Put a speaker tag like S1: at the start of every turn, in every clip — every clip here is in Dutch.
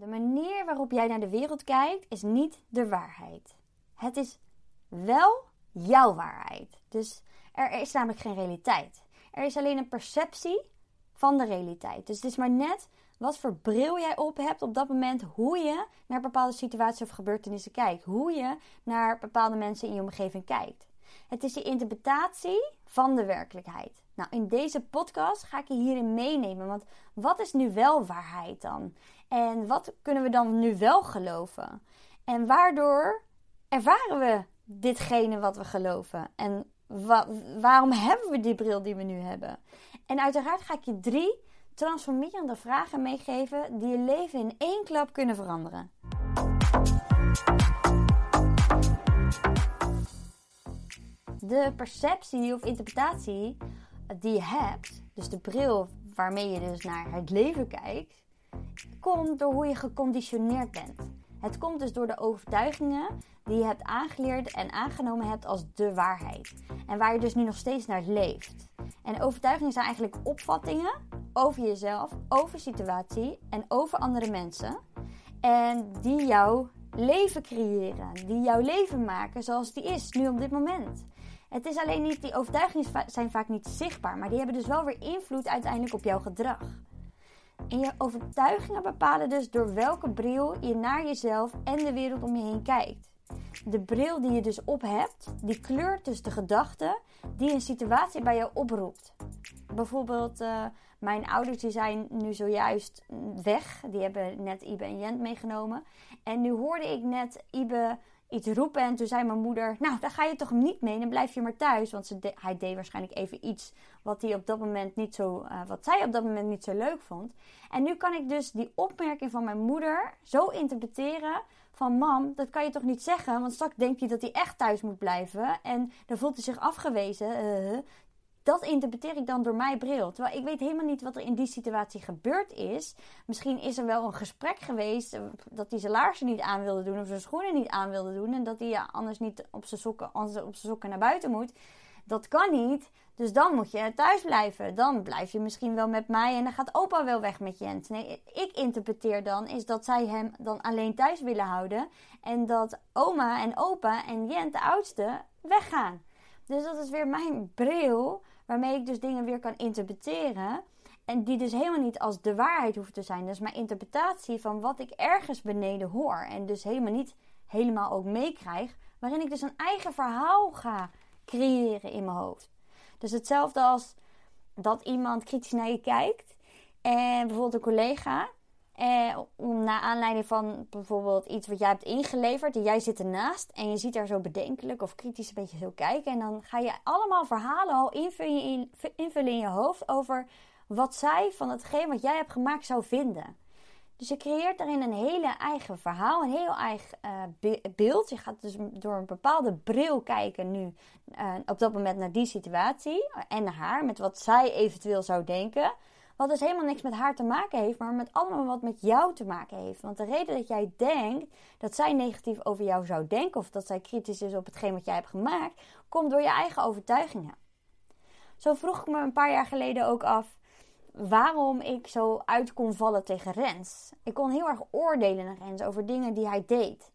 S1: De manier waarop jij naar de wereld kijkt is niet de waarheid. Het is wel jouw waarheid. Dus er is namelijk geen realiteit. Er is alleen een perceptie van de realiteit. Dus het is maar net wat voor bril jij op hebt op dat moment, hoe je naar bepaalde situaties of gebeurtenissen kijkt, hoe je naar bepaalde mensen in je omgeving kijkt. Het is je interpretatie van de werkelijkheid. Nou, in deze podcast ga ik je hierin meenemen, want wat is nu wel waarheid dan? En wat kunnen we dan nu wel geloven? En waardoor ervaren we ditgene wat we geloven? En waarom hebben we die bril die we nu hebben? En uiteraard ga ik je drie transformerende vragen meegeven die je leven in één klap kunnen veranderen. De perceptie of interpretatie die je hebt, dus de bril waarmee je dus naar het leven kijkt, komt door hoe je geconditioneerd bent. Het komt dus door de overtuigingen die je hebt aangeleerd en aangenomen hebt als de waarheid. En waar je dus nu nog steeds naar leeft. En overtuigingen zijn eigenlijk opvattingen over jezelf, over situatie en over andere mensen. En die jouw leven creëren, die jouw leven maken zoals die is, nu op dit moment. Het is alleen niet, die overtuigingen zijn vaak niet zichtbaar, maar die hebben dus wel weer invloed uiteindelijk op jouw gedrag. En je overtuigingen bepalen dus door welke bril je naar jezelf en de wereld om je heen kijkt. De bril die je dus op hebt, die kleurt dus de gedachten die een situatie bij jou oproept. Bijvoorbeeld, uh, mijn ouders die zijn nu zojuist weg. Die hebben net Ibe en Jent meegenomen. En nu hoorde ik net Ibe iets roepen. En toen zei mijn moeder: Nou, dan ga je toch niet mee. Dan blijf je maar thuis. Want ze hij deed waarschijnlijk even iets wat, hij op dat moment niet zo, uh, wat zij op dat moment niet zo leuk vond. En nu kan ik dus die opmerking van mijn moeder zo interpreteren. Van mam, dat kan je toch niet zeggen? Want straks denkt hij dat hij echt thuis moet blijven. En dan voelt hij zich afgewezen. Uh, dat interpreteer ik dan door mijn bril. Terwijl ik weet helemaal niet wat er in die situatie gebeurd is. Misschien is er wel een gesprek geweest eh, dat hij zijn laarzen niet aan wilde doen of zijn schoenen niet aan wilde doen. En dat hij anders niet op zijn sokken, op zijn sokken naar buiten moet. Dat kan niet. Dus dan moet je thuis blijven. Dan blijf je misschien wel met mij en dan gaat opa wel weg met Jent. Nee, ik interpreteer dan is dat zij hem dan alleen thuis willen houden. En dat oma en opa en Jent, de oudste, weggaan. Dus dat is weer mijn bril waarmee ik dus dingen weer kan interpreteren. En die dus helemaal niet als de waarheid hoeft te zijn. Dus mijn interpretatie van wat ik ergens beneden hoor. En dus helemaal niet helemaal ook meekrijg. Waarin ik dus een eigen verhaal ga creëren in mijn hoofd. Dus hetzelfde als dat iemand kritisch naar je kijkt. En bijvoorbeeld een collega eh, naar aanleiding van bijvoorbeeld iets wat jij hebt ingeleverd en jij zit ernaast en je ziet daar zo bedenkelijk of kritisch een beetje zo kijken. En dan ga je allemaal verhalen al invullen in, je hoofd over wat zij van hetgeen wat jij hebt gemaakt zou vinden. Dus je creëert daarin een hele eigen verhaal, een heel eigen uh, beeld. Je gaat dus door een bepaalde bril kijken nu uh, op dat moment naar die situatie en naar haar, met wat zij eventueel zou denken. Wat dus helemaal niks met haar te maken heeft, maar met allemaal wat met jou te maken heeft. Want de reden dat jij denkt dat zij negatief over jou zou denken, of dat zij kritisch is op hetgeen wat jij hebt gemaakt, komt door je eigen overtuigingen. Zo vroeg ik me een paar jaar geleden ook af waarom ik zo uit kon vallen tegen Rens. Ik kon heel erg oordelen naar Rens over dingen die hij deed.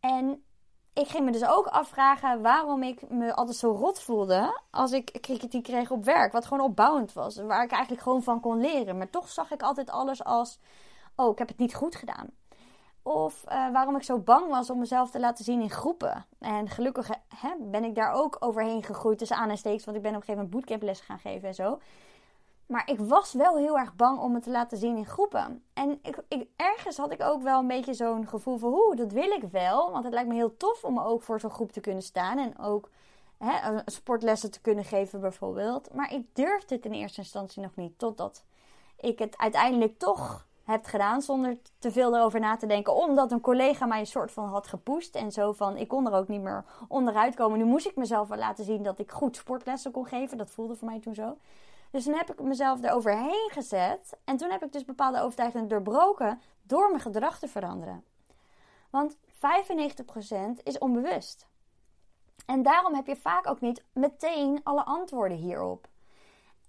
S1: En ik ging me dus ook afvragen waarom ik me altijd zo rot voelde als ik kritiek kreeg op werk. Wat gewoon opbouwend was. Waar ik eigenlijk gewoon van kon leren. Maar toch zag ik altijd alles als: oh, ik heb het niet goed gedaan. Of uh, waarom ik zo bang was om mezelf te laten zien in groepen. En gelukkig hè, ben ik daar ook overheen gegroeid tussen aan en steeks. Want ik ben op een gegeven moment bootcamples gaan geven en zo. Maar ik was wel heel erg bang om het te laten zien in groepen. En ik, ik, ergens had ik ook wel een beetje zo'n gevoel van... Oeh, dat wil ik wel. Want het lijkt me heel tof om ook voor zo'n groep te kunnen staan. En ook hè, sportlessen te kunnen geven bijvoorbeeld. Maar ik durfde het in eerste instantie nog niet. Totdat ik het uiteindelijk toch heb gedaan zonder te veel erover na te denken. Omdat een collega mij een soort van had gepusht. En zo van, ik kon er ook niet meer onderuit komen. Nu moest ik mezelf wel laten zien dat ik goed sportlessen kon geven. Dat voelde voor mij toen zo. Dus toen heb ik mezelf eroverheen gezet. En toen heb ik dus bepaalde overtuigingen doorbroken door mijn gedrag te veranderen. Want 95% is onbewust. En daarom heb je vaak ook niet meteen alle antwoorden hierop.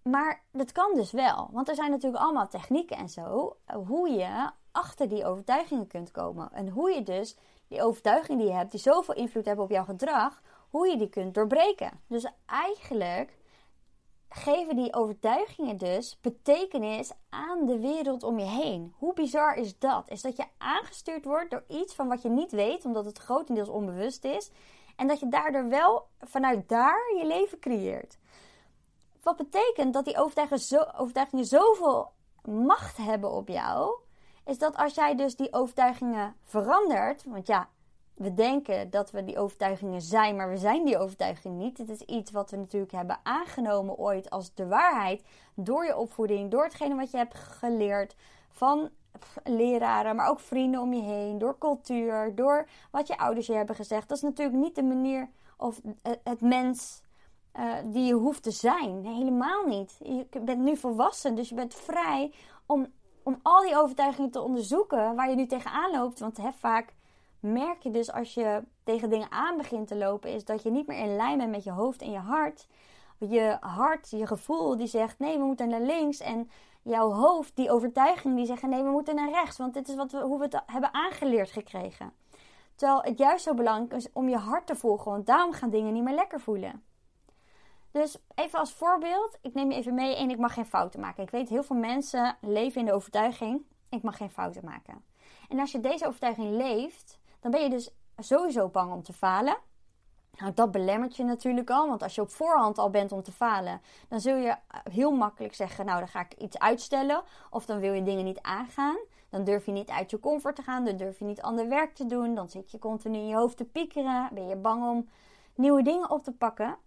S1: Maar dat kan dus wel. Want er zijn natuurlijk allemaal technieken en zo. Hoe je achter die overtuigingen kunt komen. En hoe je dus die overtuigingen die je hebt, die zoveel invloed hebben op jouw gedrag, hoe je die kunt doorbreken. Dus eigenlijk geven die overtuigingen dus betekenis aan de wereld om je heen. Hoe bizar is dat? Is dat je aangestuurd wordt door iets van wat je niet weet, omdat het grotendeels onbewust is. En dat je daardoor wel vanuit daar je leven creëert. Wat betekent dat die overtuigingen, zo, overtuigingen zoveel macht hebben op jou, is dat als jij dus die overtuigingen verandert, want ja, we denken dat we die overtuigingen zijn, maar we zijn die overtuiging niet. Het is iets wat we natuurlijk hebben aangenomen ooit als de waarheid door je opvoeding, door hetgene wat je hebt geleerd van leraren, maar ook vrienden om je heen, door cultuur, door wat je ouders je hebben gezegd. Dat is natuurlijk niet de manier of het mens uh, die je hoeft te zijn. Helemaal niet. Je bent nu volwassen, dus je bent vrij om, om al die overtuigingen te onderzoeken waar je nu tegenaan loopt. Want hè, vaak merk je dus als je tegen dingen aan begint te lopen, is dat je niet meer in lijn bent met je hoofd en je hart. Je hart, je gevoel, die zegt nee, we moeten naar links. En jouw hoofd, die overtuiging, die zeggen nee, we moeten naar rechts. Want dit is wat we, hoe we het hebben aangeleerd gekregen. Terwijl het juist zo belangrijk is om je hart te volgen, want daarom gaan dingen niet meer lekker voelen. Dus even als voorbeeld, ik neem je even mee en ik mag geen fouten maken. Ik weet heel veel mensen leven in de overtuiging, ik mag geen fouten maken. En als je deze overtuiging leeft, dan ben je dus sowieso bang om te falen. Nou, dat belemmert je natuurlijk al, want als je op voorhand al bent om te falen, dan zul je heel makkelijk zeggen: Nou, dan ga ik iets uitstellen, of dan wil je dingen niet aangaan. Dan durf je niet uit je comfort te gaan, dan durf je niet ander werk te doen, dan zit je continu in je hoofd te piekeren, ben je bang om nieuwe dingen op te pakken.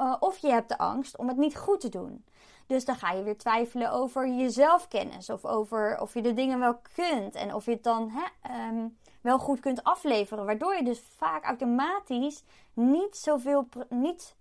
S1: Uh, of je hebt de angst om het niet goed te doen. Dus dan ga je weer twijfelen over je zelfkennis. Of over of je de dingen wel kunt. En of je het dan hè, um, wel goed kunt afleveren. Waardoor je dus vaak automatisch niet zoveel niet,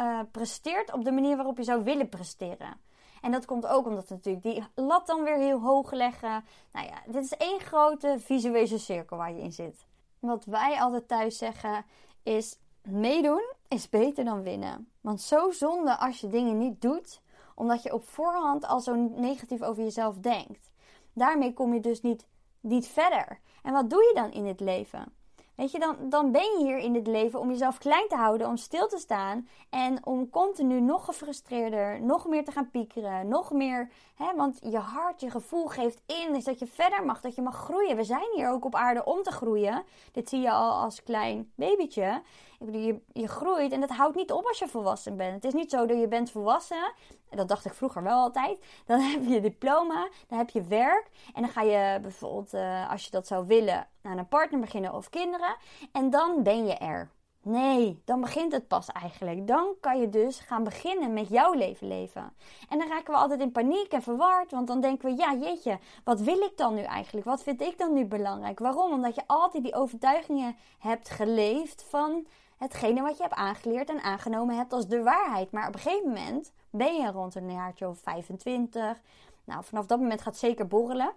S1: uh, presteert op de manier waarop je zou willen presteren. En dat komt ook omdat natuurlijk die lat dan weer heel hoog leggen. Nou ja, dit is één grote visuele cirkel waar je in zit. Wat wij altijd thuis zeggen is: meedoen is beter dan winnen. Want zo zonde als je dingen niet doet, omdat je op voorhand al zo negatief over jezelf denkt. Daarmee kom je dus niet, niet verder. En wat doe je dan in het leven? Weet je, dan, dan ben je hier in dit leven om jezelf klein te houden, om stil te staan en om continu nog gefrustreerder, nog meer te gaan piekeren, nog meer. Hè, want je hart, je gevoel geeft in, is dat je verder mag, dat je mag groeien. We zijn hier ook op aarde om te groeien. Dit zie je al als klein babytje. Je, je groeit en dat houdt niet op als je volwassen bent. Het is niet zo dat je bent volwassen. Dat dacht ik vroeger wel altijd. Dan heb je diploma, dan heb je werk. En dan ga je bijvoorbeeld, uh, als je dat zou willen, aan een partner beginnen of kinderen. En dan ben je er. Nee, dan begint het pas eigenlijk. Dan kan je dus gaan beginnen met jouw leven leven. En dan raken we altijd in paniek en verward. Want dan denken we, ja jeetje, wat wil ik dan nu eigenlijk? Wat vind ik dan nu belangrijk? Waarom? Omdat je altijd die overtuigingen hebt geleefd van hetgene wat je hebt aangeleerd en aangenomen hebt als de waarheid. Maar op een gegeven moment ben je rond een jaartje of 25. Nou, vanaf dat moment gaat het zeker borrelen.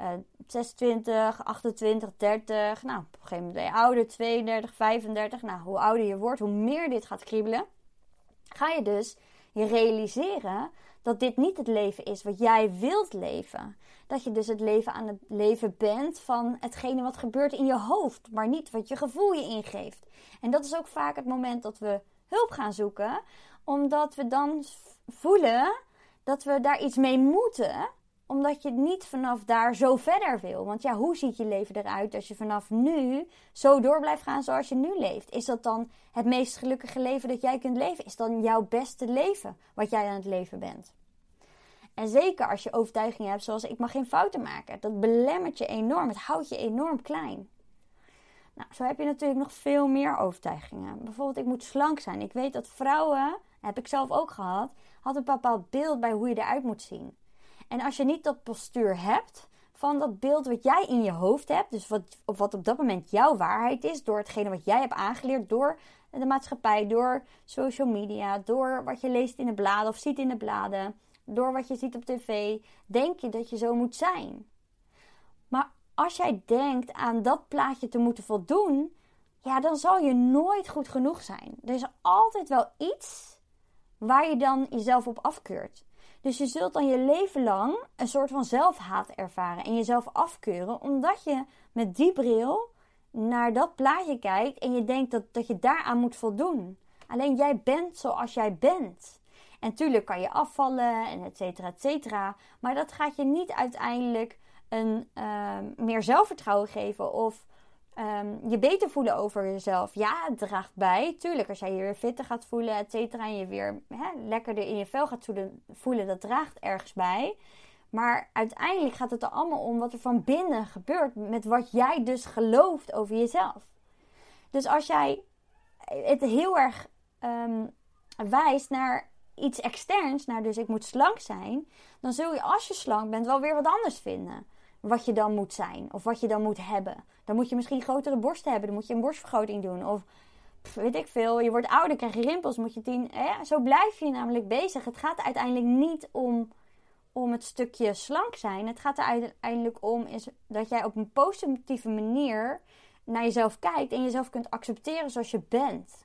S1: Uh, 26, 28, 30. Nou, op een gegeven moment ben je ouder, 32, 35. Nou, hoe ouder je wordt, hoe meer dit gaat kriebelen. Ga je dus je realiseren dat dit niet het leven is wat jij wilt leven. Dat je dus het leven aan het leven bent van hetgene wat gebeurt in je hoofd, maar niet wat je gevoel je ingeeft. En dat is ook vaak het moment dat we hulp gaan zoeken, omdat we dan voelen dat we daar iets mee moeten omdat je niet vanaf daar zo verder wil. Want ja, hoe ziet je leven eruit als je vanaf nu zo door blijft gaan zoals je nu leeft? Is dat dan het meest gelukkige leven dat jij kunt leven? Is dan jouw beste leven wat jij aan het leven bent? En zeker als je overtuigingen hebt zoals ik mag geen fouten maken. Dat belemmert je enorm. Het houdt je enorm klein. Nou, zo heb je natuurlijk nog veel meer overtuigingen. Bijvoorbeeld, ik moet slank zijn. Ik weet dat vrouwen, heb ik zelf ook gehad, had een bepaald beeld bij hoe je eruit moet zien. En als je niet dat postuur hebt van dat beeld wat jij in je hoofd hebt, dus wat, wat op dat moment jouw waarheid is, door hetgene wat jij hebt aangeleerd, door de maatschappij, door social media, door wat je leest in de bladen of ziet in de bladen, door wat je ziet op tv, denk je dat je zo moet zijn. Maar als jij denkt aan dat plaatje te moeten voldoen, ja, dan zal je nooit goed genoeg zijn. Er is altijd wel iets waar je dan jezelf op afkeurt. Dus je zult dan je leven lang een soort van zelfhaat ervaren en jezelf afkeuren, omdat je met die bril naar dat plaatje kijkt en je denkt dat, dat je daaraan moet voldoen. Alleen jij bent zoals jij bent. En tuurlijk kan je afvallen en et cetera, et cetera. Maar dat gaat je niet uiteindelijk een uh, meer zelfvertrouwen geven of um, je beter voelen over jezelf. Ja, het draagt bij. Tuurlijk, als jij je weer fitter gaat voelen, et cetera, en je weer hè, lekkerder in je vel gaat voelen, dat draagt ergens bij. Maar uiteindelijk gaat het er allemaal om wat er van binnen gebeurt met wat jij dus gelooft over jezelf. Dus als jij het heel erg um, wijst naar iets externs, naar dus ik moet slank zijn, dan zul je als je slank bent wel weer wat anders vinden. Wat je dan moet zijn of wat je dan moet hebben. Dan moet je misschien grotere borsten hebben, dan moet je een borstvergroting doen. Of weet ik veel, je wordt ouder, krijg je rimpels, moet je tien. Zo blijf je namelijk bezig. Het gaat uiteindelijk niet om, om het stukje slank zijn. Het gaat er uiteindelijk om is dat jij op een positieve manier naar jezelf kijkt en jezelf kunt accepteren zoals je bent.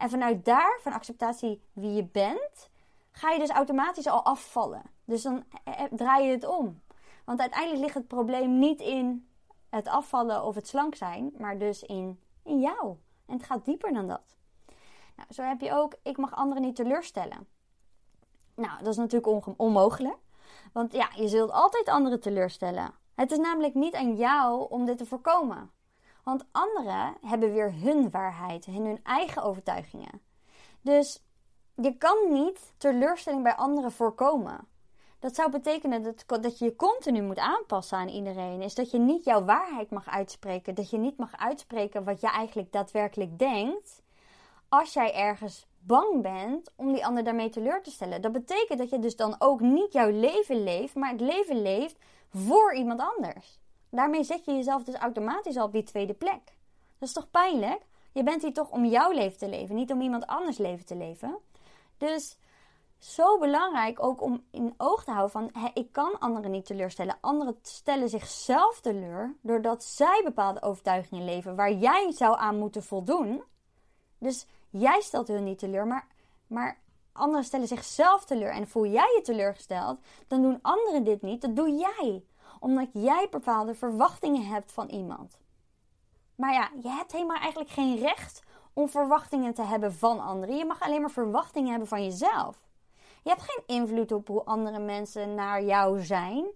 S1: En vanuit daar, van acceptatie wie je bent, ga je dus automatisch al afvallen. Dus dan eh, eh, draai je het om. Want uiteindelijk ligt het probleem niet in het afvallen of het slank zijn, maar dus in, in jou. En het gaat dieper dan dat. Nou, zo heb je ook, ik mag anderen niet teleurstellen. Nou, dat is natuurlijk onmogelijk. Want ja, je zult altijd anderen teleurstellen. Het is namelijk niet aan jou om dit te voorkomen. Want anderen hebben weer hun waarheid en hun eigen overtuigingen. Dus je kan niet teleurstelling bij anderen voorkomen. Dat zou betekenen dat, dat je je continu moet aanpassen aan iedereen. Is dat je niet jouw waarheid mag uitspreken. Dat je niet mag uitspreken wat je eigenlijk daadwerkelijk denkt. Als jij ergens bang bent om die ander daarmee teleur te stellen. Dat betekent dat je dus dan ook niet jouw leven leeft, maar het leven leeft voor iemand anders. Daarmee zet je jezelf dus automatisch al op die tweede plek. Dat is toch pijnlijk? Je bent hier toch om jouw leven te leven, niet om iemand anders leven te leven. Dus zo belangrijk ook om in oog te houden van ik kan anderen niet teleurstellen. Anderen stellen zichzelf teleur doordat zij bepaalde overtuigingen leven waar jij zou aan moeten voldoen. Dus jij stelt hun niet teleur, maar, maar anderen stellen zichzelf teleur. En voel jij je teleurgesteld, dan doen anderen dit niet, dat doe jij omdat jij bepaalde verwachtingen hebt van iemand. Maar ja, je hebt helemaal eigenlijk geen recht om verwachtingen te hebben van anderen. Je mag alleen maar verwachtingen hebben van jezelf. Je hebt geen invloed op hoe andere mensen naar jou zijn.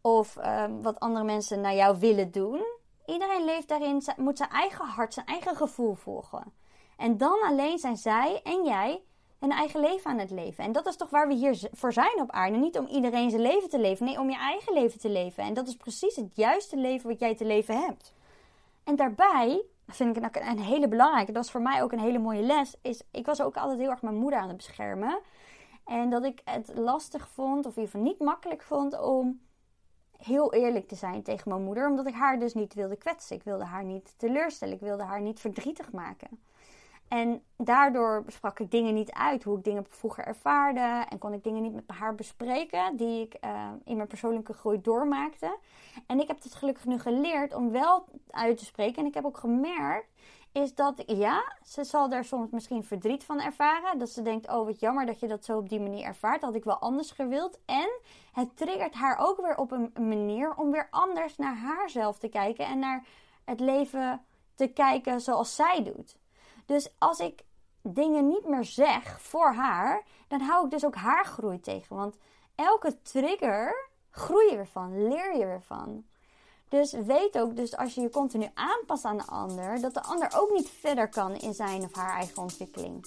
S1: Of ehm, wat andere mensen naar jou willen doen. Iedereen leeft daarin, moet zijn eigen hart, zijn eigen gevoel volgen. En dan alleen zijn zij en jij een eigen leven aan het leven. En dat is toch waar we hier voor zijn op aarde. Niet om iedereen zijn leven te leven, nee, om je eigen leven te leven. En dat is precies het juiste leven wat jij te leven hebt. En daarbij vind ik een, een hele belangrijke, dat is voor mij ook een hele mooie les, is ik was ook altijd heel erg mijn moeder aan het beschermen. En dat ik het lastig vond, of in ieder geval niet makkelijk vond, om heel eerlijk te zijn tegen mijn moeder. Omdat ik haar dus niet wilde kwetsen. Ik wilde haar niet teleurstellen. Ik wilde haar niet verdrietig maken. En daardoor sprak ik dingen niet uit, hoe ik dingen vroeger ervaarde. En kon ik dingen niet met haar bespreken die ik uh, in mijn persoonlijke groei doormaakte. En ik heb het gelukkig nu geleerd om wel uit te spreken. En ik heb ook gemerkt, is dat ja, ze zal daar soms misschien verdriet van ervaren. Dat ze denkt, oh wat jammer dat je dat zo op die manier ervaart. Dat had ik wel anders gewild. En het triggert haar ook weer op een manier om weer anders naar haarzelf te kijken. En naar het leven te kijken zoals zij doet. Dus als ik dingen niet meer zeg voor haar, dan hou ik dus ook haar groei tegen. Want elke trigger groei je ervan, leer je ervan. Dus weet ook, dus als je je continu aanpast aan de ander, dat de ander ook niet verder kan in zijn of haar eigen ontwikkeling.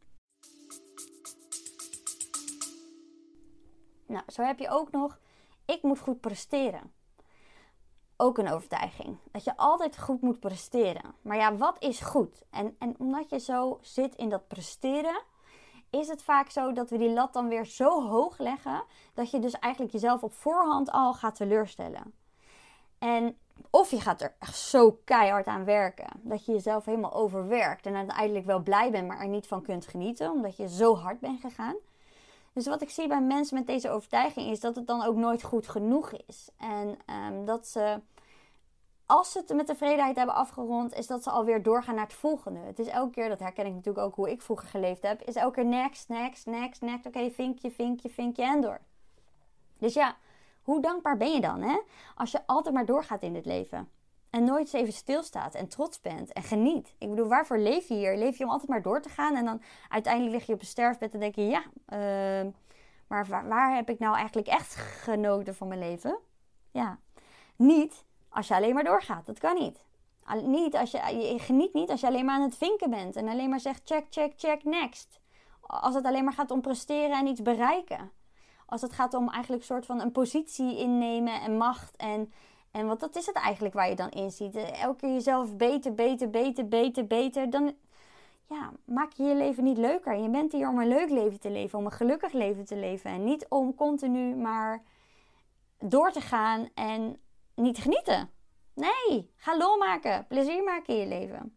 S1: Nou, zo heb je ook nog, ik moet goed presteren. Ook een overtuiging. Dat je altijd goed moet presteren. Maar ja, wat is goed? En, en omdat je zo zit in dat presteren, is het vaak zo dat we die lat dan weer zo hoog leggen dat je dus eigenlijk jezelf op voorhand al gaat teleurstellen. En of je gaat er echt zo keihard aan werken dat je jezelf helemaal overwerkt en uiteindelijk wel blij bent, maar er niet van kunt genieten omdat je zo hard bent gegaan. Dus wat ik zie bij mensen met deze overtuiging is dat het dan ook nooit goed genoeg is. En um, dat ze als ze het met tevredenheid hebben afgerond, is dat ze alweer doorgaan naar het volgende. Het is elke keer, dat herken ik natuurlijk ook hoe ik vroeger geleefd heb, is elke keer next, next, next, next. Oké, vinkje, vinkje, vinkje en door. Dus ja, hoe dankbaar ben je dan, hè? Als je altijd maar doorgaat in dit leven. En nooit eens even stilstaat en trots bent en geniet. Ik bedoel, waarvoor leef je hier? Leef je om altijd maar door te gaan en dan uiteindelijk lig je op een sterfbed en denk je, ja, uh, maar waar, waar heb ik nou eigenlijk echt genoten van mijn leven? Ja, niet als je alleen maar doorgaat. Dat kan niet. niet als je, je geniet niet als je alleen maar aan het vinken bent en alleen maar zegt check, check, check, next. Als het alleen maar gaat om presteren en iets bereiken. Als het gaat om eigenlijk een soort van een positie innemen en macht en, en wat dat is het eigenlijk waar je dan in ziet. Elke keer jezelf beter, beter, beter, beter, beter. Dan ja, maak je je leven niet leuker. Je bent hier om een leuk leven te leven, om een gelukkig leven te leven. En niet om continu maar door te gaan en niet genieten. Nee, ga lol maken. Plezier maken in je leven.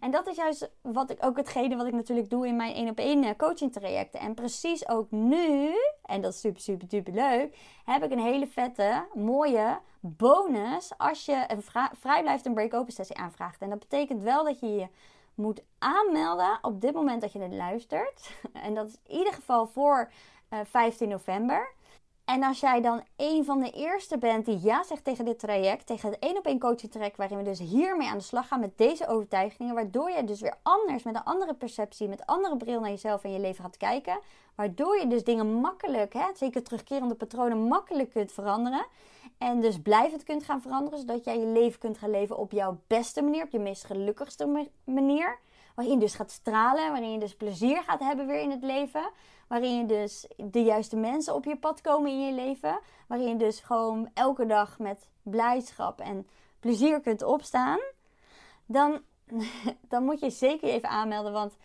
S1: En dat is juist wat ik, ook hetgene wat ik natuurlijk doe in mijn 1 op 1 eh, coaching trajecten. En precies ook nu, en dat is super, super, super leuk, heb ik een hele vette, mooie bonus als je een vrijblijft een break-open sessie aanvraagt. En dat betekent wel dat je je moet aanmelden op dit moment dat je het luistert. En dat is in ieder geval voor uh, eh, 15 november. En als jij dan een van de eerste bent die ja zegt tegen dit traject, tegen het één op één coaching traject, waarin we dus hiermee aan de slag gaan met deze overtuigingen, waardoor je dus weer anders, met een andere perceptie, met andere bril naar jezelf en je leven gaat kijken, waardoor je dus dingen makkelijk, hè, zeker terugkerende patronen, makkelijk kunt veranderen. En dus blijvend kunt gaan veranderen, zodat jij je leven kunt gaan leven op jouw beste manier, op je meest gelukkigste manier. Waarin je dus gaat stralen, waarin je dus plezier gaat hebben weer in het leven. Waarin je dus de juiste mensen op je pad komen in je leven. Waarin je dus gewoon elke dag met blijdschap en plezier kunt opstaan. Dan, dan moet je zeker even aanmelden. Want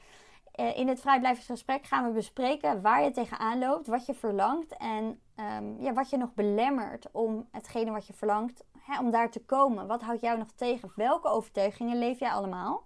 S1: eh, in het vrijblijversgesprek gaan we bespreken waar je tegenaan loopt, wat je verlangt en um, ja, wat je nog belemmert om hetgene wat je verlangt, hè, om daar te komen. Wat houdt jou nog tegen? Welke overtuigingen leef jij allemaal?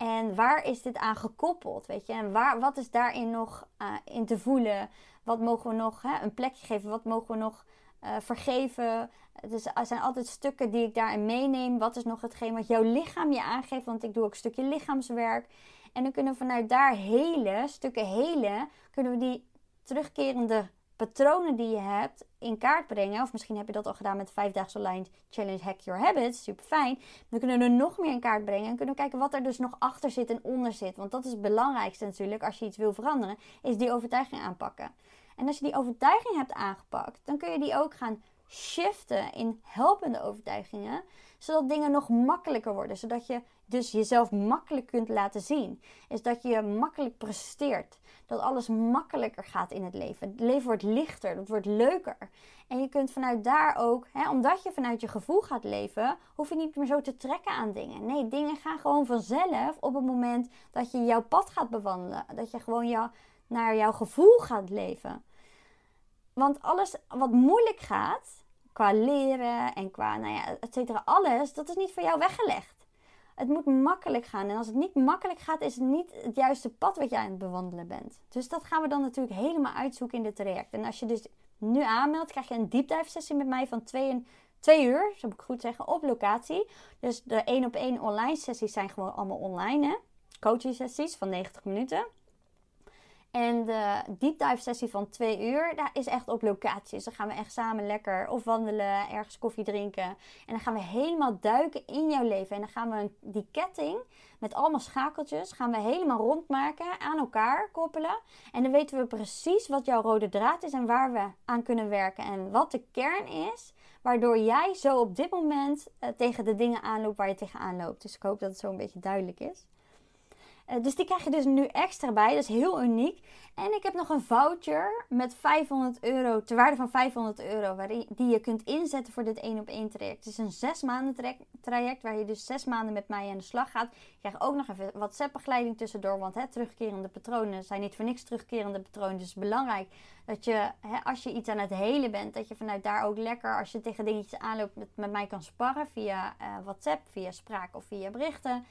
S1: En waar is dit aan gekoppeld? Weet je? En waar, wat is daarin nog uh, in te voelen? Wat mogen we nog hè, een plekje geven? Wat mogen we nog uh, vergeven? Dus er zijn altijd stukken die ik daarin meeneem. Wat is nog hetgeen wat jouw lichaam je aangeeft? Want ik doe ook een stukje lichaamswerk. En dan kunnen we vanuit daar hele stukken hele, kunnen we die terugkerende patronen die je hebt in kaart brengen. Of misschien heb je dat al gedaan met 5 daagse online challenge Hack Your Habits. Super fijn. Dan kunnen we er nog meer in kaart brengen. En kunnen we kijken wat er dus nog achter zit en onder zit. Want dat is het belangrijkste natuurlijk als je iets wil veranderen. Is die overtuiging aanpakken. En als je die overtuiging hebt aangepakt, dan kun je die ook gaan shiften in helpende overtuigingen. Zodat dingen nog makkelijker worden. Zodat je dus jezelf makkelijk kunt laten zien. Is dat je makkelijk presteert. Dat alles makkelijker gaat in het leven. Het leven wordt lichter, het wordt leuker. En je kunt vanuit daar ook, hè, omdat je vanuit je gevoel gaat leven, hoef je niet meer zo te trekken aan dingen. Nee, dingen gaan gewoon vanzelf op het moment dat je jouw pad gaat bewandelen. Dat je gewoon jou, naar jouw gevoel gaat leven. Want alles wat moeilijk gaat, qua leren en qua, nou ja, et cetera, alles, dat is niet voor jou weggelegd. Het moet makkelijk gaan. En als het niet makkelijk gaat, is het niet het juiste pad wat jij aan het bewandelen bent. Dus dat gaan we dan natuurlijk helemaal uitzoeken in dit traject. En als je dus nu aanmeldt, krijg je een deep sessie met mij van 2 twee uur, zo moet ik goed zeggen, op locatie. Dus de één op één online sessies zijn gewoon allemaal online. Hè? Coaching sessies van 90 minuten. En de deep dive sessie van twee uur, daar is echt op locatie. Dus dan gaan we echt samen lekker of wandelen, ergens koffie drinken. En dan gaan we helemaal duiken in jouw leven. En dan gaan we die ketting met allemaal schakeltjes, gaan we helemaal rondmaken, aan elkaar koppelen. En dan weten we precies wat jouw rode draad is en waar we aan kunnen werken. En wat de kern is, waardoor jij zo op dit moment eh, tegen de dingen aanloopt waar je tegenaan loopt. Dus ik hoop dat het zo een beetje duidelijk is. Eh, dus die krijg je dus nu extra bij. Dat is heel uniek. En ik heb nog een voucher met 500 euro, ter waarde van 500 euro, die je kunt inzetten voor dit 1 op 1 traject. Het is een 6 maanden traject, waar je dus 6 maanden met mij aan de slag gaat. Je krijgt ook nog even WhatsApp begeleiding tussendoor, want hè, terugkerende patronen zijn niet voor niks terugkerende patronen. Dus het is belangrijk dat je, hè, als je iets aan het helen bent, dat je vanuit daar ook lekker, als je tegen dingetjes aanloopt, met, mij kan sparren via uh, WhatsApp, via spraak of via berichten.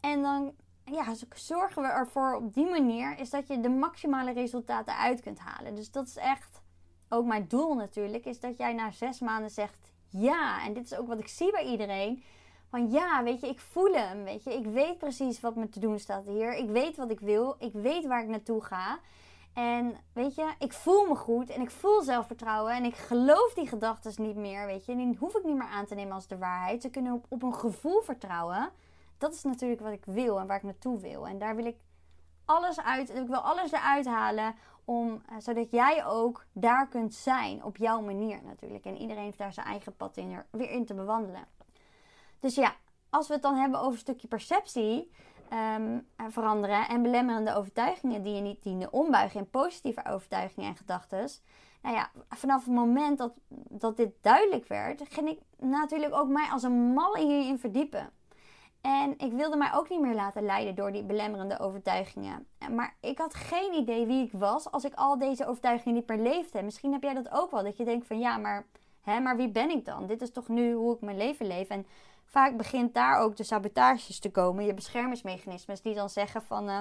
S1: En dan ja, zorgen we ervoor op die manier is dat je de maximale resultaten uit kunt halen. Dus dat is echt ook mijn doel natuurlijk, is dat jij na zes maanden zegt ja. En dit is ook wat ik zie bij iedereen. Van ja, weet je, ik voel hem, weet je. Ik weet precies wat me te doen staat hier. Ik weet wat ik wil. Ik weet waar ik naartoe ga. En weet je, ik voel me goed en ik voel zelfvertrouwen en ik geloof die gedachten niet meer, weet je. Die hoef ik niet meer aan te nemen als de waarheid. Ze kunnen op, op een gevoel vertrouwen dat is natuurlijk wat ik wil en waar ik naartoe wil. En daar wil ik alles uit, ik wil alles eruit halen om, eh, zodat jij ook daar kunt zijn op jouw manier natuurlijk. En iedereen heeft daar zijn eigen pad in, er weer in te bewandelen. Dus ja, als we het dan hebben over een stukje perceptie ehm, veranderen en belemmerende overtuigingen die je niet dienen, ombuigen in positieve overtuigingen en gedachten. Nou ja, vanaf het moment dat, dat dit duidelijk werd, ging ik natuurlijk ook mij als een malle hierin verdiepen. En ik wilde mij ook niet meer laten leiden door die belemmerende overtuigingen. Maar ik had geen idee wie ik was als ik al deze overtuigingen niet meer leefde. Misschien heb jij dat ook wel. Dat je denkt van ja, maar, hè, maar wie ben ik dan? Dit is toch nu hoe ik mijn leven leef. En vaak begint daar ook de sabotages te komen. Je beschermingsmechanismes die dan zeggen van... Uh,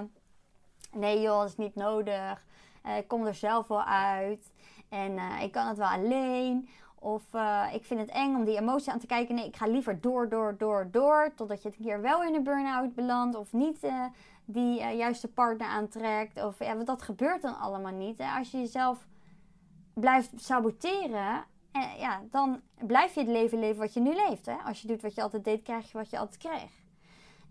S1: nee joh, dat is niet nodig. Uh, ik kom er zelf wel uit. En ik kan het wel alleen. Of uh, ik vind het eng om die emotie aan te kijken. Nee, ik ga liever door, door, door, door. Totdat je het een keer wel in een burn-out belandt. Of niet uh, die uh, juiste partner aantrekt. Of ja, dat gebeurt dan allemaal niet. Hè? Als je jezelf blijft saboteren. ja, dan blijf je het leven leven wat je nu leeft. Hè? Als je doet wat je altijd deed, krijg je wat je altijd kreeg.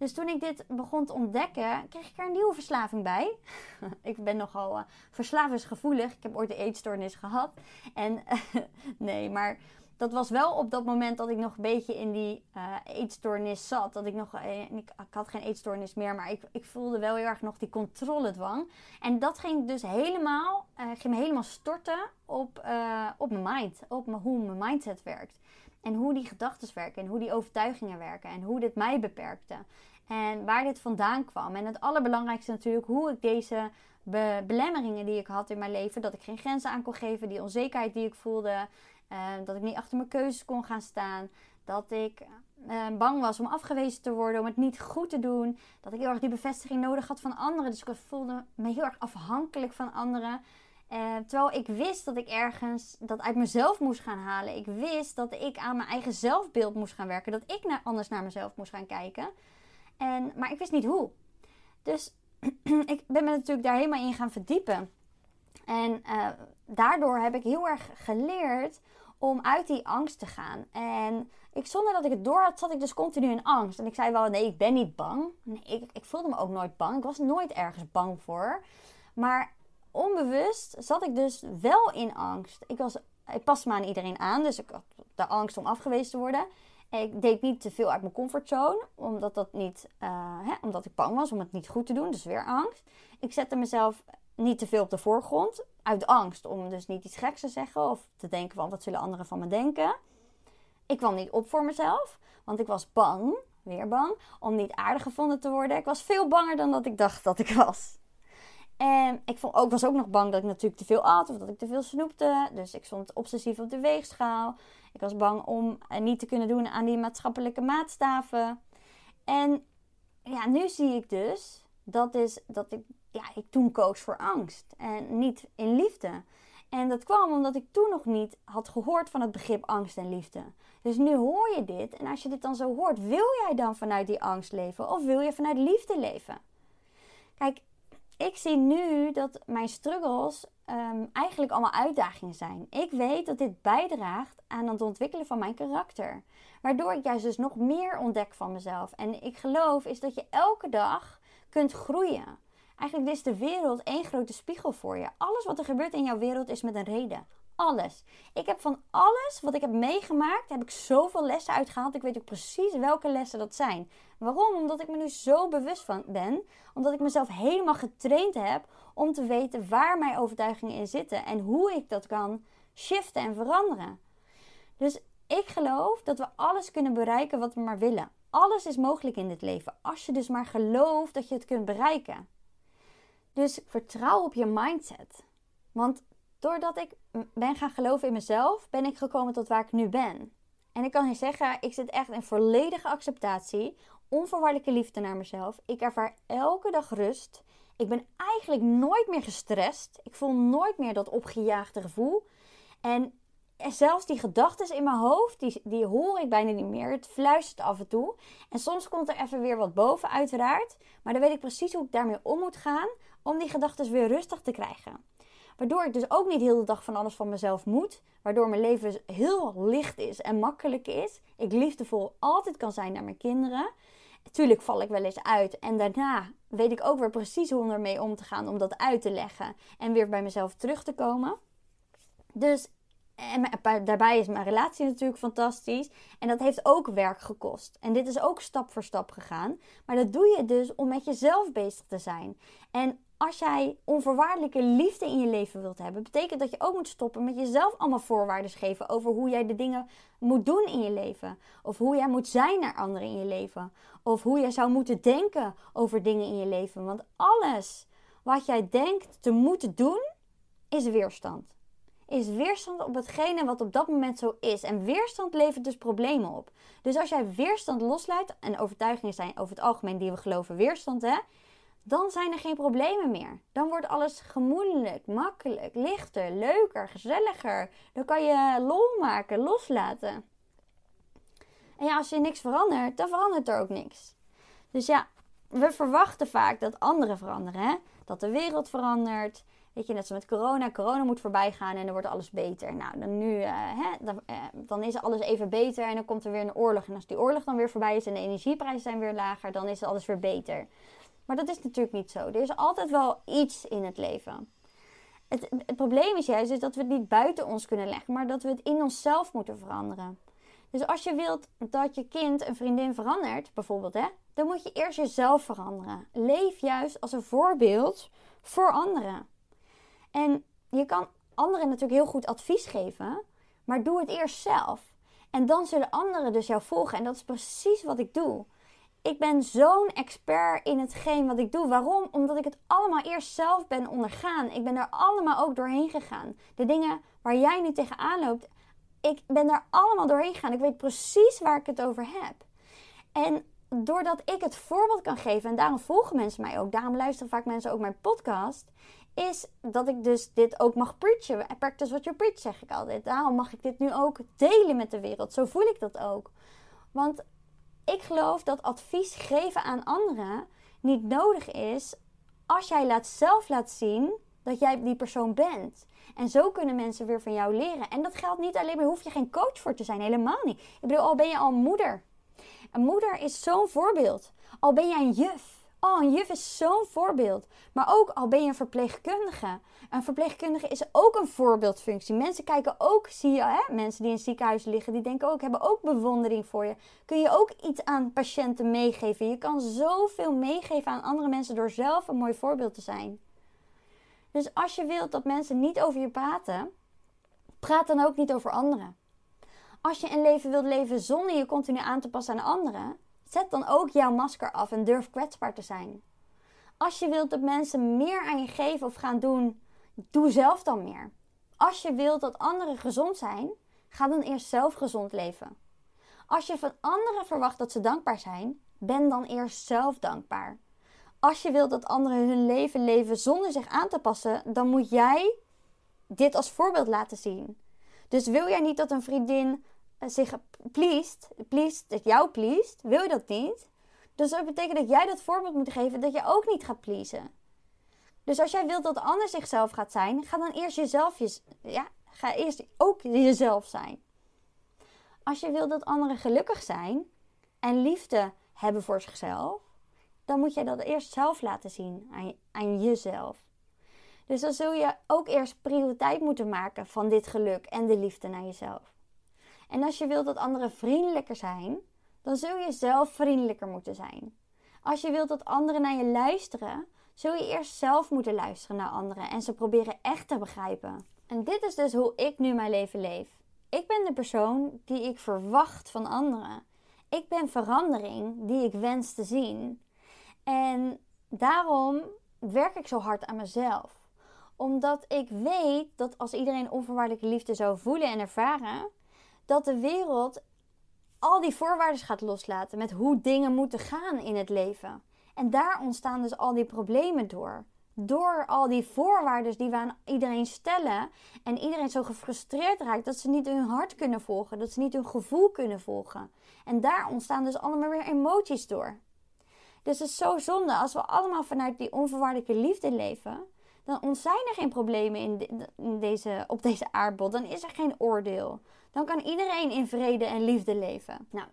S1: Dus toen ik dit begon te ontdekken, kreeg ik er een nieuwe verslaving bij. ik ben nogal uh, verslavingsgevoelig. Ik heb ooit de eetstoornis gehad. En nee, maar dat was wel op dat moment dat ik nog een beetje in die uh, eetstoornis zat. Dat ik nog, uh, ik, ik, had geen eetstoornis meer, maar ik, ik voelde wel heel erg nog die controledwang. En dat ging dus helemaal, ging me helemaal storten op, op mijn mind. Op hoe mijn mindset werkt. En hoe die gedachten werken en hoe die overtuigingen werken en hoe dit mij beperkte. En waar dit vandaan kwam. En het allerbelangrijkste natuurlijk hoe ik deze belemmeringen die ik had in mijn leven, dat ik geen grenzen aan kon geven, die onzekerheid die ik voelde, uh, dat ik niet achter mijn keuzes kon gaan staan, dat ik uh, bang was om afgewezen te worden, om het niet goed te doen, dat ik heel erg die bevestiging nodig had van anderen. Dus ik voelde me heel erg afhankelijk van anderen. Uh, terwijl ik wist dat ik ergens dat uit mezelf moest gaan halen. Ik wist dat ik aan mijn eigen zelfbeeld moest gaan werken. Dat ik naar, anders naar mezelf moest gaan kijken. En, maar ik wist niet hoe. Dus ik ben me natuurlijk daar helemaal in gaan verdiepen. En uh, daardoor heb ik heel erg geleerd om uit die angst te gaan. En ik, zonder dat ik het door had, zat ik dus continu in angst. En ik zei wel, nee, ik ben niet bang. Nee, ik, ik voelde me ook nooit bang. Ik was nooit ergens bang voor. Maar onbewust zat ik dus wel in angst. Ik, was, ik paste me aan iedereen aan, dus ik had de angst om afgewezen te worden. Ik deed niet te veel uit mijn comfortzone, omdat, dat niet, uh, hè, omdat ik bang was om het niet goed te doen. Dus weer angst. Ik zette mezelf niet te veel op de voorgrond, uit angst om dus niet iets geks te zeggen of te denken van wat zullen anderen van me denken. Ik kwam niet op voor mezelf, want ik was bang, weer bang, om niet aardig gevonden te worden. Ik was veel banger dan dat ik dacht dat ik was. En ik vond ook, was ook nog bang dat ik natuurlijk te veel at of dat ik te veel snoepte. Dus ik stond obsessief op de weegschaal. Ik was bang om niet te kunnen doen aan die maatschappelijke maatstaven. En ja, nu zie ik dus dat, is, dat ik, ja, ik toen koos voor angst en niet in liefde. En dat kwam omdat ik toen nog niet had gehoord van het begrip angst en liefde. Dus nu hoor je dit en als je dit dan zo hoort, wil jij dan vanuit die angst leven of wil je vanuit liefde leven? Kijk, ik zie nu dat mijn struggles um, eigenlijk allemaal uitdagingen zijn. Ik weet dat dit bijdraagt aan het ontwikkelen van mijn karakter. Waardoor ik juist dus nog meer ontdek van mezelf. En ik geloof is dat je elke dag kunt groeien. Eigenlijk is de wereld één grote spiegel voor je. Alles wat er gebeurt in jouw wereld is met een reden. Alles. Ik heb van alles wat ik heb meegemaakt, heb ik zoveel lessen uitgehaald. Ik weet ook precies welke lessen dat zijn. Waarom? Omdat ik me nu zo bewust van ben. Omdat ik mezelf helemaal getraind heb om te weten waar mijn overtuigingen in zitten en hoe ik dat kan shiften en veranderen. Dus ik geloof dat we alles kunnen bereiken wat we maar willen. Alles is mogelijk in dit leven als je dus maar gelooft dat je het kunt bereiken. Dus vertrouw op je mindset. Want doordat ik ben gaan geloven in mezelf, ben ik gekomen tot waar ik nu ben. En ik kan je zeggen, ik zit echt in volledige acceptatie, onvoorwaardelijke liefde naar mezelf. Ik ervaar elke dag rust. Ik ben eigenlijk nooit meer gestrest. Ik voel nooit meer dat opgejaagde gevoel. En zelfs die gedachten in mijn hoofd, die, die hoor ik bijna niet meer. Het fluistert af en toe. En soms komt er even weer wat boven, uiteraard. Maar dan weet ik precies hoe ik daarmee om moet gaan om die gedachten weer rustig te krijgen. Waardoor ik dus ook niet heel de dag van alles van mezelf moet. Waardoor mijn leven heel licht is en makkelijk is. Ik liefdevol altijd kan zijn naar mijn kinderen. Natuurlijk val ik wel eens uit. En daarna weet ik ook weer precies hoe ermee om te gaan. Om dat uit te leggen. En weer bij mezelf terug te komen. Dus en daarbij is mijn relatie natuurlijk fantastisch. En dat heeft ook werk gekost. En dit is ook stap voor stap gegaan. Maar dat doe je dus om met jezelf bezig te zijn. En als jij onvoorwaardelijke liefde in je leven wilt hebben, betekent dat je ook moet stoppen met jezelf allemaal voorwaarden geven over hoe jij de dingen moet doen in je leven. Of hoe jij moet zijn naar anderen in je leven. Of hoe jij zou moeten denken over dingen in je leven. Want alles wat jij denkt te moeten doen, is weerstand is weerstand op hetgene wat op dat moment zo is. En weerstand levert dus problemen op. Dus als jij weerstand loslaat, en overtuigingen zijn over het algemeen die we geloven weerstand, hè, dan zijn er geen problemen meer. Dan wordt alles gemoedelijk, makkelijk, lichter, leuker, gezelliger. Dan kan je lol maken, loslaten. En ja, als je niks verandert, dan verandert er ook niks. Dus ja, we verwachten vaak dat anderen veranderen. Hè? Dat de wereld verandert, Weet je, net zoals met corona. Corona moet voorbij gaan en dan wordt alles beter. Nou, dan nu, uh, hè, dan, uh, dan, is alles even beter en dan komt er weer een oorlog. En als die oorlog dan weer voorbij is en de energieprijzen zijn weer lager, dan is alles weer beter. Maar dat is natuurlijk niet zo. Er is altijd wel iets in het leven. Het, probleem is juist is dat we het niet buiten ons kunnen leggen, maar dat we het in onszelf moeten veranderen. Dus als je wilt dat je kind een vriendin verandert, bijvoorbeeld, hè, dan moet je eerst jezelf veranderen. Leef juist als een voorbeeld voor anderen. En je kan anderen natuurlijk heel goed advies geven, maar doe het eerst zelf. En dan zullen anderen dus jou volgen. En dat is precies wat ik doe. Ik ben zo'n expert in hetgeen wat ik doe. Waarom? Omdat ik het allemaal eerst zelf ben ondergaan. Ik ben er allemaal ook doorheen gegaan. De dingen waar jij nu tegenaan loopt, ik ben daar allemaal doorheen gegaan. Ik weet precies waar ik het over heb. En doordat ik het voorbeeld kan geven, en daarom volgen mensen mij ook, daarom luisteren vaak mensen ook mijn podcast, is dat ik dus dit ook mag preachen. Practice what you preach, zeg ik altijd. Daarom mag ik dit nu ook delen met de wereld. Zo voel ik dat ook. Want ik geloof dat advies geven aan anderen niet nodig is als jij laat zelf laat zien dat jij die persoon bent. En zo kunnen mensen weer van jou leren. En dat geldt niet alleen maar, hoef je geen coach voor te zijn, helemaal niet. Ik bedoel, al ben je al moeder. Een moeder is zo'n voorbeeld. Al ben jij een juf Oh, een juf is zo'n voorbeeld. Maar ook al ben je een verpleegkundige. Een verpleegkundige is ook een voorbeeldfunctie. Mensen kijken ook, zie je, hè? mensen die in het ziekenhuis liggen, die denken ook, hebben ook bewondering voor je. Kun je ook iets aan patiënten meegeven? Je kan zoveel meegeven aan andere mensen door zelf een mooi voorbeeld te zijn. Dus als je wilt dat mensen niet over je praten, praat dan ook niet over anderen. Als je een leven wilt leven zonder je continu aan te passen aan anderen, Zet dan ook jouw masker af en durf kwetsbaar te zijn. Als je wilt dat mensen meer aan je geven of gaan doen, doe zelf dan meer. Als je wilt dat anderen gezond zijn, ga dan eerst zelf gezond leven. Als je van anderen verwacht dat ze dankbaar zijn, ben dan eerst zelf dankbaar. Als je wilt dat anderen hun leven leven zonder zich aan te passen, dan moet jij dit als voorbeeld laten zien. Dus wil jij niet dat een vriendin zich pleest, pleest, dat jou pleest, wil je dat niet? Dus dat betekent dat jij dat voorbeeld moet geven dat je ook niet gaat pleasen. Dus als jij wilt dat de ander zichzelf gaat zijn, ga dan eerst jezelf, je, ja, ga eerst ook jezelf zijn. Als je wilt dat anderen gelukkig zijn en liefde hebben voor zichzelf, dan moet jij dat eerst zelf laten zien aan, aan jezelf. Dus dan zul je ook eerst prioriteit moeten maken van dit geluk en de liefde naar jezelf. En als je wilt dat anderen vriendelijker zijn, dan zul je zelf vriendelijker moeten zijn. Als je wilt dat anderen naar je luisteren, zul je eerst zelf moeten luisteren naar anderen en ze proberen echt te begrijpen. En dit is dus hoe ik nu mijn leven leef. Ik ben de persoon die ik verwacht van anderen. Ik ben verandering die ik wens te zien. En daarom werk ik zo hard aan mezelf. Omdat ik weet dat als iedereen onvoorwaardelijke liefde zou voelen en ervaren, dat de wereld al die voorwaarden gaat loslaten met hoe dingen moeten gaan in het leven. En daar ontstaan dus al die problemen door. Door al die voorwaarden die we aan iedereen stellen. En iedereen zo gefrustreerd raakt dat ze niet hun hart kunnen volgen. Dat ze niet hun gevoel kunnen volgen. En daar ontstaan dus allemaal weer emoties door. Dus het is zo zonde als we allemaal vanuit die onvoorwaardelijke liefde leven. Dan zijn er geen problemen in, in deze, op deze aardbol. Dan is er geen oordeel. Dan kan iedereen in vrede en liefde leven. Nou,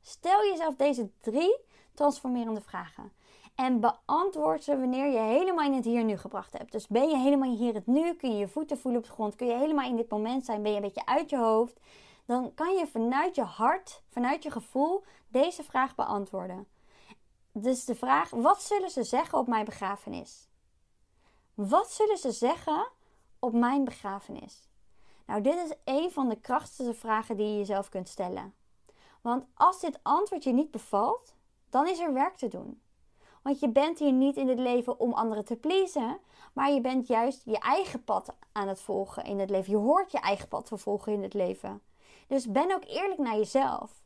S1: stel jezelf deze drie transformerende vragen. En beantwoord ze wanneer je helemaal in het hier nu gebracht hebt. Dus ben je helemaal hier het nu? Kun je je voeten voelen op de grond? Kun je helemaal in dit moment zijn? Ben je een beetje uit je hoofd? Dan kan je vanuit je hart, vanuit je gevoel, deze vraag beantwoorden. Dus de vraag: wat zullen ze zeggen op mijn begrafenis? Wat zullen ze zeggen op mijn begrafenis? Nou, dit is een van de krachtigste vragen die je jezelf kunt stellen. Want als dit antwoord je niet bevalt, dan is er werk te doen. Want je bent hier niet in het leven om anderen te pleasen, maar je bent juist je eigen pad aan het volgen in het leven. Je hoort je eigen pad te volgen in het leven. Dus ben ook eerlijk naar jezelf.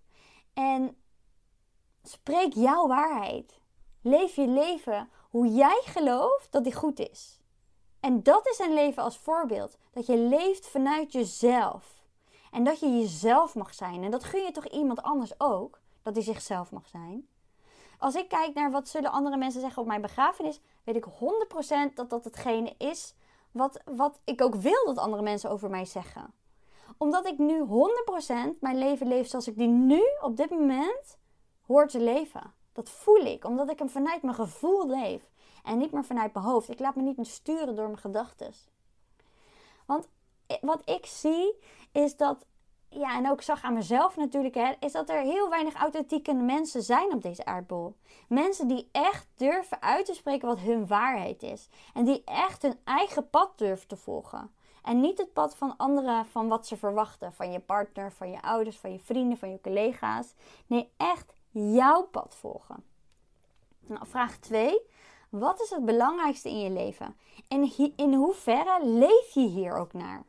S1: En spreek jouw waarheid. Leef je leven hoe jij gelooft dat die goed is. En dat is een leven als voorbeeld. Dat je leeft vanuit jezelf. En dat je jezelf mag zijn. En dat gun je toch iemand anders ook. Dat hij zichzelf mag zijn. Als ik kijk naar wat zullen andere mensen zeggen op mijn begrafenis, weet ik 100% dat dat hetgene is wat, wat ik ook wil dat andere mensen over mij zeggen. Omdat ik nu 100% mijn leven leef zoals ik die nu op dit moment hoor te leven. Dat voel ik, omdat ik hem vanuit mijn gevoel leef. En niet meer vanuit mijn hoofd. Ik laat me niet meer sturen door mijn gedachten. Want wat ik zie is dat, ja, en ook zag aan mezelf natuurlijk, hè, is dat er heel weinig authentieke mensen zijn op deze aardbol. Mensen die echt durven uit te spreken wat hun waarheid is. En die echt hun eigen pad durven te volgen. En niet het pad van anderen, van wat ze verwachten. Van je partner, van je ouders, van je vrienden, van je collega's. Nee, echt jouw pad volgen. Nou, vraag 2. Wat is het belangrijkste in je leven? En in hoeverre leef je hier ook naar?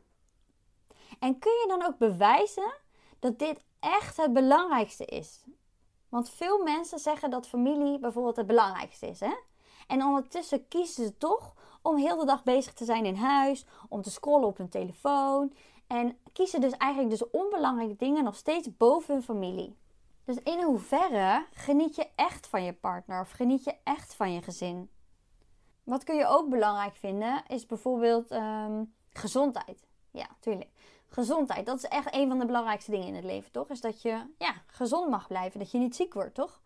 S1: En kun je dan ook bewijzen dat dit echt het belangrijkste is? Want veel mensen zeggen dat familie bijvoorbeeld het belangrijkste is. Hè? En ondertussen kiezen ze toch om heel de dag bezig te zijn in huis, om te scrollen op hun telefoon. En kiezen dus eigenlijk dus onbelangrijke dingen nog steeds boven hun familie. Dus in hoeverre geniet je echt van je partner of geniet je echt van je gezin? Wat kun je ook belangrijk vinden is bijvoorbeeld ehm, gezondheid. Ja, tuurlijk. Gezondheid, dat is echt een van de belangrijkste dingen in het leven, toch? Is dat je ja, gezond mag blijven, dat je niet ziek wordt, toch?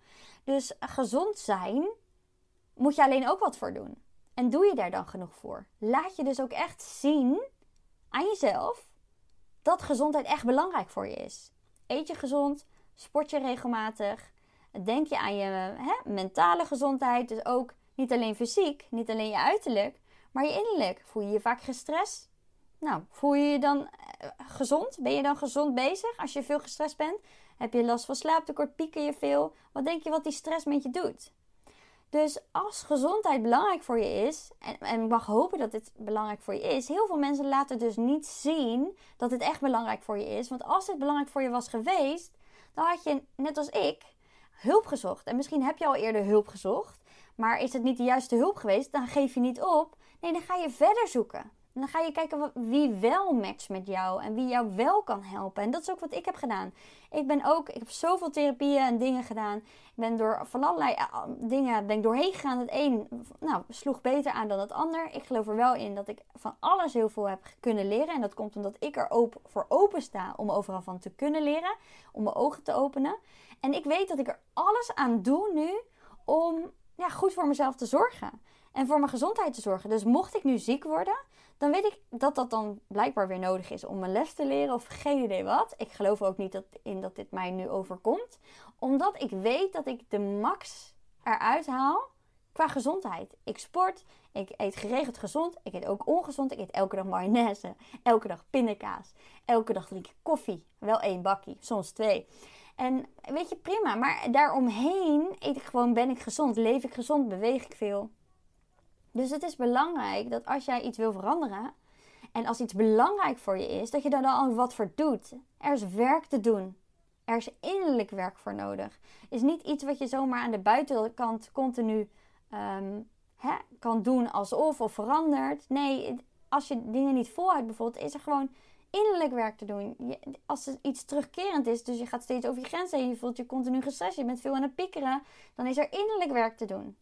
S1: Dus gezond zijn moet je alleen ook wat voor doen. En doe je daar dan genoeg voor? Laat je dus ook echt zien aan jezelf dat gezondheid echt belangrijk voor je is. Eet je gezond, sport je regelmatig, denk je aan je hè, mentale gezondheid, dus ook niet alleen fysiek, niet alleen je uiterlijk, maar je innerlijk. Voel je je vaak gestrest? Nou, voel je je dan gezond? Ben je dan gezond bezig als je veel gestrest bent? Heb je last van slaaptekort? Pieker je veel? Wat denk je wat die stress met je doet? Dus als gezondheid belangrijk voor je is, en, en ik mag hopen dat dit belangrijk voor je is, heel veel mensen laten dus niet zien dat het echt belangrijk voor je is. Want als dit belangrijk voor je was geweest, dan had je, net als ik, hulp gezocht. En misschien heb je al eerder hulp gezocht. Maar is het niet de juiste hulp geweest, dan geef je niet op. Nee, dan ga je verder zoeken. Dan ga je kijken wie wel matcht met jou en wie jou wel kan helpen. En dat is ook wat ik heb gedaan. Ik ben ook, ik heb zoveel therapieën en dingen gedaan. Ik ben door van allerlei eh, dingen ben ik doorheen gegaan. Het een nou, sloeg beter aan dan het ander. Ik geloof er wel in dat ik van alles heel veel heb kunnen leren. En dat komt omdat ik er open, voor open sta om overal van te kunnen leren. Om mijn ogen te openen. En ik weet dat ik er alles aan doe nu om ja, goed voor mezelf te zorgen. en voor mijn gezondheid te zorgen. Dus mocht ik nu ziek worden, dan weet ik dat dat dan blijkbaar weer nodig is om mijn les te leren of geen idee wat. Ik geloof ook niet dat, in dat dit mij nu overkomt, omdat ik weet dat ik de max eruit haal qua gezondheid. Ik sport, ik eet geregeld gezond, ik eet ook ongezond. Ik eet elke dag mayonaise, elke dag pindakaas, elke dag drink ik koffie. Wel één bakkie, soms twee. En weet je, prima. Maar daaromheen eet ik gewoon, ben ik gezond, leef ik gezond, beweeg ik veel. Dus het is belangrijk dat als jij iets wil veranderen en als iets belangrijk voor je is, dat je daar dan wat voor doet. Er is werk te doen. Er is innerlijk werk voor nodig. Is niet iets wat je zomaar aan de buitenkant continu ehm, hè, kan doen alsof of verandert. Nee, als je dingen niet volhoudt bijvoorbeeld, is er gewoon innerlijk werk te doen. Als er iets terugkerend is, dus je gaat steeds over je grenzen heen, je voelt je continu gestrest, je bent veel aan het piekeren, dan is er innerlijk werk te doen.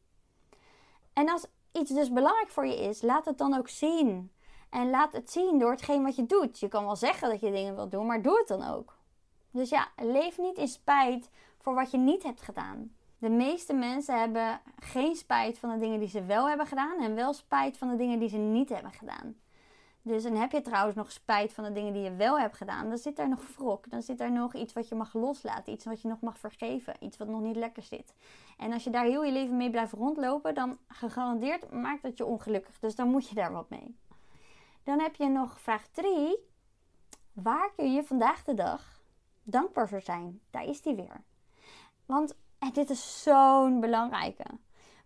S1: En als iets dus belangrijk voor je is, laat het dan ook zien. En laat het zien door hetgeen wat je doet. Je kan wel zeggen dat je dingen wilt doen, maar doe het dan ook. Dus ja, leef niet in spijt voor wat je niet hebt gedaan. De meeste mensen hebben geen spijt van de dingen die ze wel hebben gedaan en wel spijt van de dingen die ze niet hebben gedaan. Dus en heb je trouwens nog spijt van de dingen die je wel hebt gedaan, dan zit daar nog wrok. Dan zit daar nog iets wat je mag loslaten. Iets wat je nog mag vergeven. Iets wat nog niet lekker zit. En als je daar heel je leven mee blijft rondlopen, dan gegarandeerd maakt dat je ongelukkig. Dus dan moet je daar wat mee. Dan heb je nog vraag 3. Waar kun je vandaag de dag dankbaar voor zijn? Daar is die weer. Want en dit is zo'n belangrijke.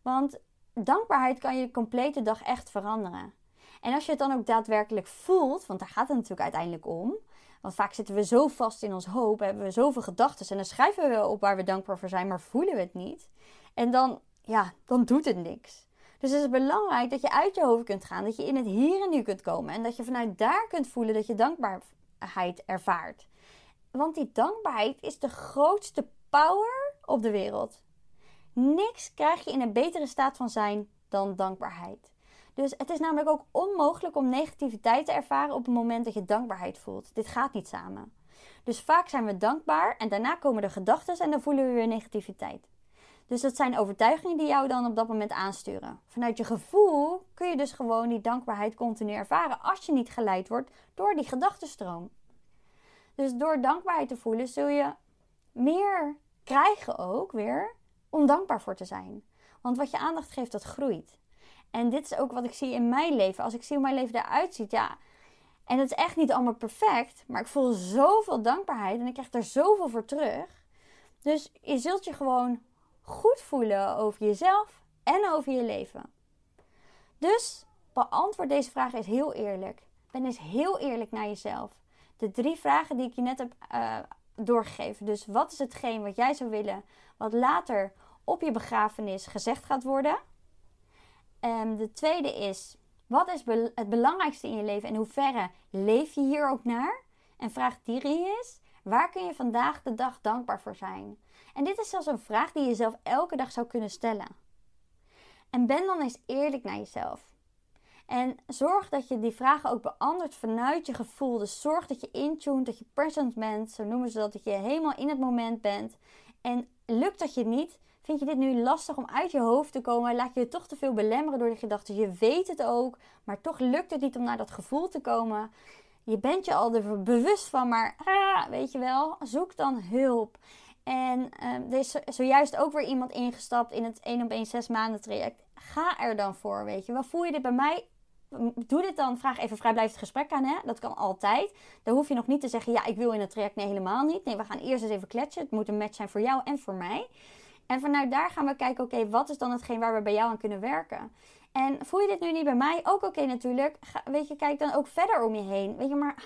S1: Want dankbaarheid kan je complete dag echt veranderen. En als je het dan ook daadwerkelijk voelt, want daar gaat het natuurlijk uiteindelijk om. Want vaak zitten we zo vast in ons hoop, hebben we zoveel gedachten en dan schrijven we op waar we dankbaar voor zijn, maar voelen we het niet. En dan, ja, dan doet het niks. Dus het is belangrijk dat je uit je hoofd kunt gaan, dat je in het hier en nu kunt komen en dat je vanuit daar kunt voelen dat je dankbaarheid ervaart. Want die dankbaarheid is de grootste power op de wereld. Niks krijg je in een betere staat van zijn dan dankbaarheid. Dus het is namelijk ook onmogelijk om negativiteit te ervaren op het moment dat je dankbaarheid voelt. Dit gaat niet samen. Dus vaak zijn we dankbaar en daarna komen de gedachten en dan voelen we weer negativiteit. Dus dat zijn overtuigingen die jou dan op dat moment aansturen. Vanuit je gevoel kun je dus gewoon die dankbaarheid continu ervaren als je niet geleid wordt door die gedachtenstroom. Dus door dankbaarheid te voelen zul je meer krijgen ook weer om dankbaar voor te zijn. Want wat je aandacht geeft, dat groeit. En dit is ook wat ik zie in mijn leven. Als ik zie hoe mijn leven eruit ziet, ja. En het is echt niet allemaal perfect, maar ik voel zoveel dankbaarheid en ik krijg er zoveel voor terug. Dus je zult je gewoon goed voelen over jezelf en over je leven. Dus beantwoord deze vraag eens heel eerlijk. Ben eens heel eerlijk naar jezelf. De drie vragen die ik je net heb uh, doorgegeven. Dus wat is hetgeen wat jij zou willen, wat later op je begrafenis gezegd gaat worden? Um, de tweede is, wat is het belangrijkste in je leven en hoe hoeverre leef je hier ook naar? En vraag drie is, waar kun je vandaag de dag dankbaar voor zijn? En dit is zelfs een vraag die je zelf elke dag zou kunnen stellen. En ben dan eens eerlijk naar jezelf. En zorg dat je die vragen ook beantwoordt vanuit je gevoel. Dus zorg dat je intuned, dat je present bent. Zo noemen ze dat, dat je helemaal in het moment bent. En lukt dat je niet, Vind je dit nu lastig om uit je hoofd te komen? Laat je je toch te veel belemmeren door die gedachten? Je weet het ook, maar toch lukt het niet om naar dat gevoel te komen. Je bent je al er bewust van, maar ah, weet je wel, zoek dan hulp. En uh, er is zojuist ook weer iemand ingestapt in het 1 op 1 6 maanden traject. Ga er dan voor, weet je wel. Voel je dit bij mij? Doe dit dan, vraag even vrijblijvend gesprek aan. Hè? Dat kan altijd. Dan hoef je nog niet te zeggen, ja, ik wil in het traject. Nee, helemaal niet. Nee, we gaan eerst eens even kletsen. Het moet een match zijn voor jou en voor mij. En vanuit daar gaan we kijken, oké, wat is dan hetgeen waar we bij jou aan kunnen werken? En voel je dit nu niet bij mij? Ook oké natuurlijk. weet je, kijk dan ook verder om je heen. Weet je, maar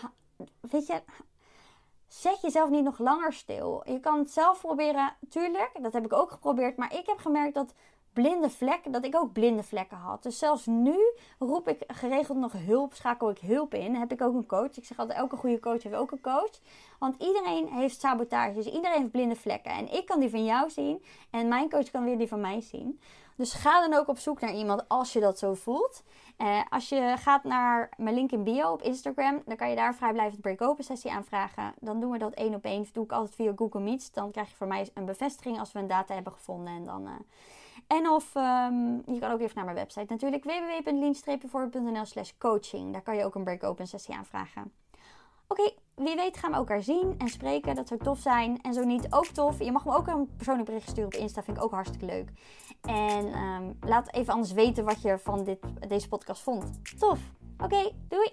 S1: weet je, zet jezelf niet nog langer stil. Je kan het zelf proberen, tuurlijk. Dat heb ik ook geprobeerd. Maar ik heb gemerkt dat blinde vlekken, dat ik ook blinde vlekken had. Dus zelfs nu roep ik geregeld nog hulp, schakel ik hulp in. Heb ik ook een coach. Ik zeg altijd, elke goede coach heeft ook een coach. Want iedereen heeft sabotages, iedereen heeft blinde vlekken. En ik kan die van jou zien en mijn coach kan weer die van mij zien. Dus ga dan ook op zoek naar iemand als je dat zo voelt. Uh, als je gaat naar mijn link in bio op Instagram, dan kan je daar vrijblijvend break-open sessie aanvragen. Dan doen we dat één op één. Doe ik altijd via Google Meets. Dan krijg je voor mij een bevestiging als we een data hebben gevonden. En dan... Uh, en of um, je kan ook even naar mijn website natuurlijk www.lean-voorbeeld.nl slash coaching. Daar kan je ook een break-open sessie aanvragen. Oké, wie weet gaan we elkaar zien en spreken. Dat zou tof zijn. En zo niet, ook tof. Je mag me ook een persoonlijk bericht sturen op Insta. Vind ik ook hartstikke leuk. En um, laat even anders weten wat je van dit, deze podcast vond. Tof. Oké, doei.